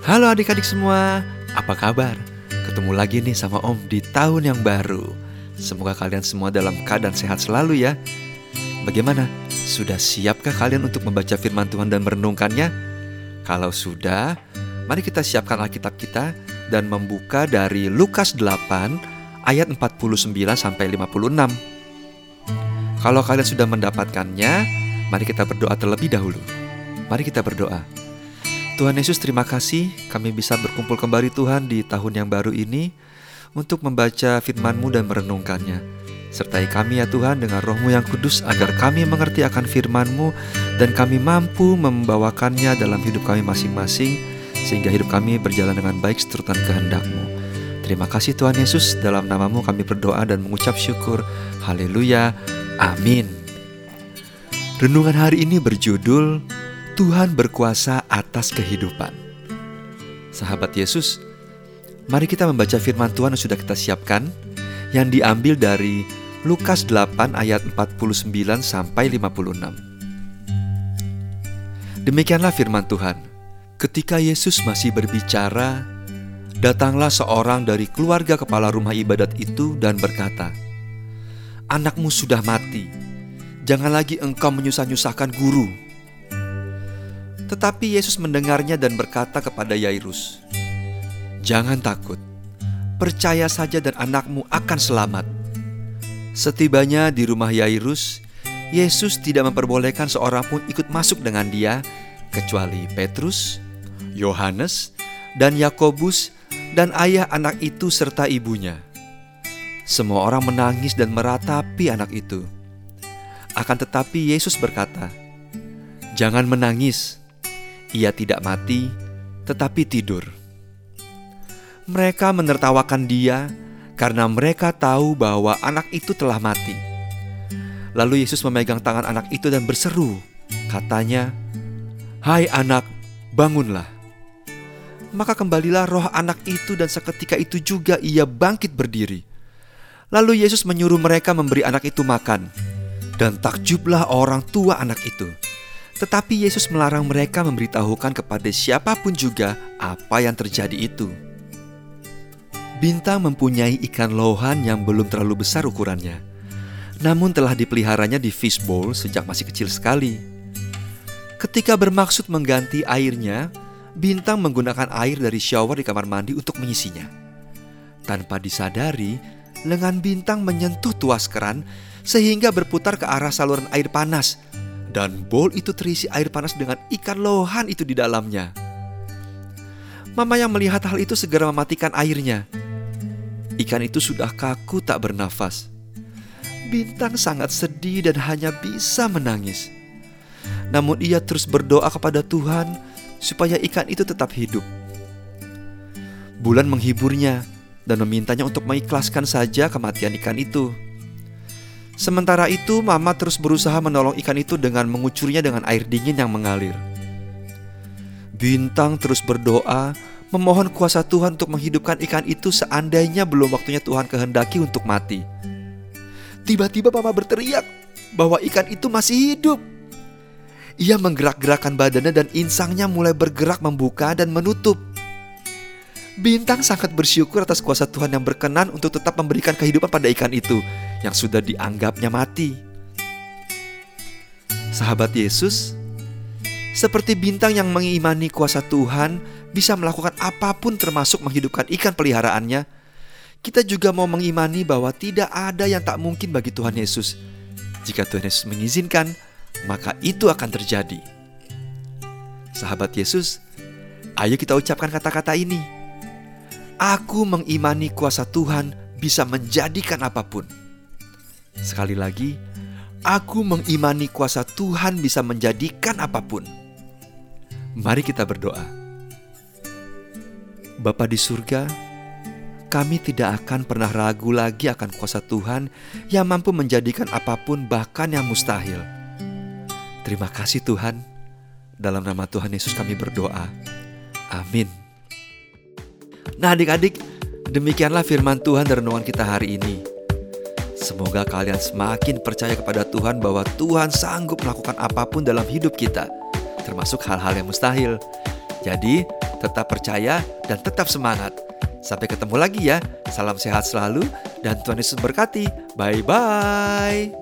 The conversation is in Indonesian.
Halo adik-adik semua, apa kabar? Ketemu lagi nih sama Om di tahun yang baru. Semoga kalian semua dalam keadaan sehat selalu ya. Bagaimana? Sudah siapkah kalian untuk membaca firman Tuhan dan merenungkannya? Kalau sudah, mari kita siapkan Alkitab kita dan membuka dari Lukas 8 ayat 49 sampai 56. Kalau kalian sudah mendapatkannya, mari kita berdoa terlebih dahulu. Mari kita berdoa. Tuhan Yesus terima kasih kami bisa berkumpul kembali Tuhan di tahun yang baru ini untuk membaca firman-Mu dan merenungkannya. Sertai kami ya Tuhan dengan rohmu yang kudus agar kami mengerti akan firman-Mu dan kami mampu membawakannya dalam hidup kami masing-masing sehingga hidup kami berjalan dengan baik seturut kehendak-Mu. Terima kasih Tuhan Yesus, dalam namamu kami berdoa dan mengucap syukur. Haleluya. Amin. Renungan hari ini berjudul Tuhan berkuasa atas kehidupan. Sahabat Yesus, mari kita membaca firman Tuhan yang sudah kita siapkan yang diambil dari Lukas 8 ayat 49 sampai 56. Demikianlah firman Tuhan. Ketika Yesus masih berbicara, datanglah seorang dari keluarga kepala rumah ibadat itu dan berkata, "Anakmu sudah mati. Jangan lagi engkau menyusah-nyusahkan guru." Tetapi Yesus mendengarnya dan berkata kepada Yairus, "Jangan takut, percaya saja dan anakmu akan selamat." Setibanya di rumah Yairus, Yesus tidak memperbolehkan seorang pun ikut masuk dengan dia kecuali Petrus, Yohanes, dan Yakobus dan ayah anak itu serta ibunya. Semua orang menangis dan meratapi anak itu. Akan tetapi Yesus berkata, "Jangan menangis." Ia tidak mati, tetapi tidur. Mereka menertawakan dia karena mereka tahu bahwa anak itu telah mati. Lalu Yesus memegang tangan anak itu dan berseru, katanya, "Hai anak, bangunlah." Maka kembalilah roh anak itu dan seketika itu juga ia bangkit berdiri. Lalu Yesus menyuruh mereka memberi anak itu makan. Dan takjublah orang tua anak itu. Tetapi Yesus melarang mereka memberitahukan kepada siapa pun juga apa yang terjadi itu. Bintang mempunyai ikan lohan yang belum terlalu besar ukurannya, namun telah dipeliharanya di fishbowl sejak masih kecil sekali. Ketika bermaksud mengganti airnya, Bintang menggunakan air dari shower di kamar mandi untuk mengisinya. Tanpa disadari, lengan Bintang menyentuh tuas keran sehingga berputar ke arah saluran air panas dan bowl itu terisi air panas dengan ikan lohan itu di dalamnya. Mama yang melihat hal itu segera mematikan airnya. Ikan itu sudah kaku tak bernafas. Bintang sangat sedih dan hanya bisa menangis. Namun ia terus berdoa kepada Tuhan supaya ikan itu tetap hidup. Bulan menghiburnya dan memintanya untuk mengikhlaskan saja kematian ikan itu. Sementara itu, Mama terus berusaha menolong ikan itu dengan mengucurnya dengan air dingin yang mengalir. Bintang terus berdoa, memohon kuasa Tuhan untuk menghidupkan ikan itu seandainya belum waktunya Tuhan kehendaki untuk mati. Tiba-tiba Mama berteriak bahwa ikan itu masih hidup. Ia menggerak-gerakkan badannya dan insangnya mulai bergerak membuka dan menutup. Bintang sangat bersyukur atas kuasa Tuhan yang berkenan untuk tetap memberikan kehidupan pada ikan itu yang sudah dianggapnya mati. Sahabat Yesus, seperti bintang yang mengimani kuasa Tuhan bisa melakukan apa pun termasuk menghidupkan ikan peliharaannya, kita juga mau mengimani bahwa tidak ada yang tak mungkin bagi Tuhan Yesus. Jika Tuhan Yesus mengizinkan, maka itu akan terjadi. Sahabat Yesus, ayo kita ucapkan kata-kata ini Aku mengimani kuasa Tuhan bisa menjadikan apa pun. Sekali lagi, aku mengimani kuasa Tuhan bisa menjadikan apa pun. Mari kita berdoa. Bapa di surga, kami tidak akan pernah ragu lagi akan kuasa Tuhan yang mampu menjadikan apa pun bahkan yang mustahil. Terima kasih Tuhan. Dalam nama Tuhan Yesus kami berdoa. Amin. Nah adik-adik, demikianlah firman Tuhan dan renungan kita hari ini. Semoga kalian semakin percaya kepada Tuhan bahwa Tuhan sanggup melakukan apa pun dalam hidup kita, termasuk hal-hal yang mustahil. Jadi, tetap percaya, dan tetap semangat. Sampai ketemu lagi ya. Salam sehat selalu dan Tuhan Yesus berkati. Bye bye.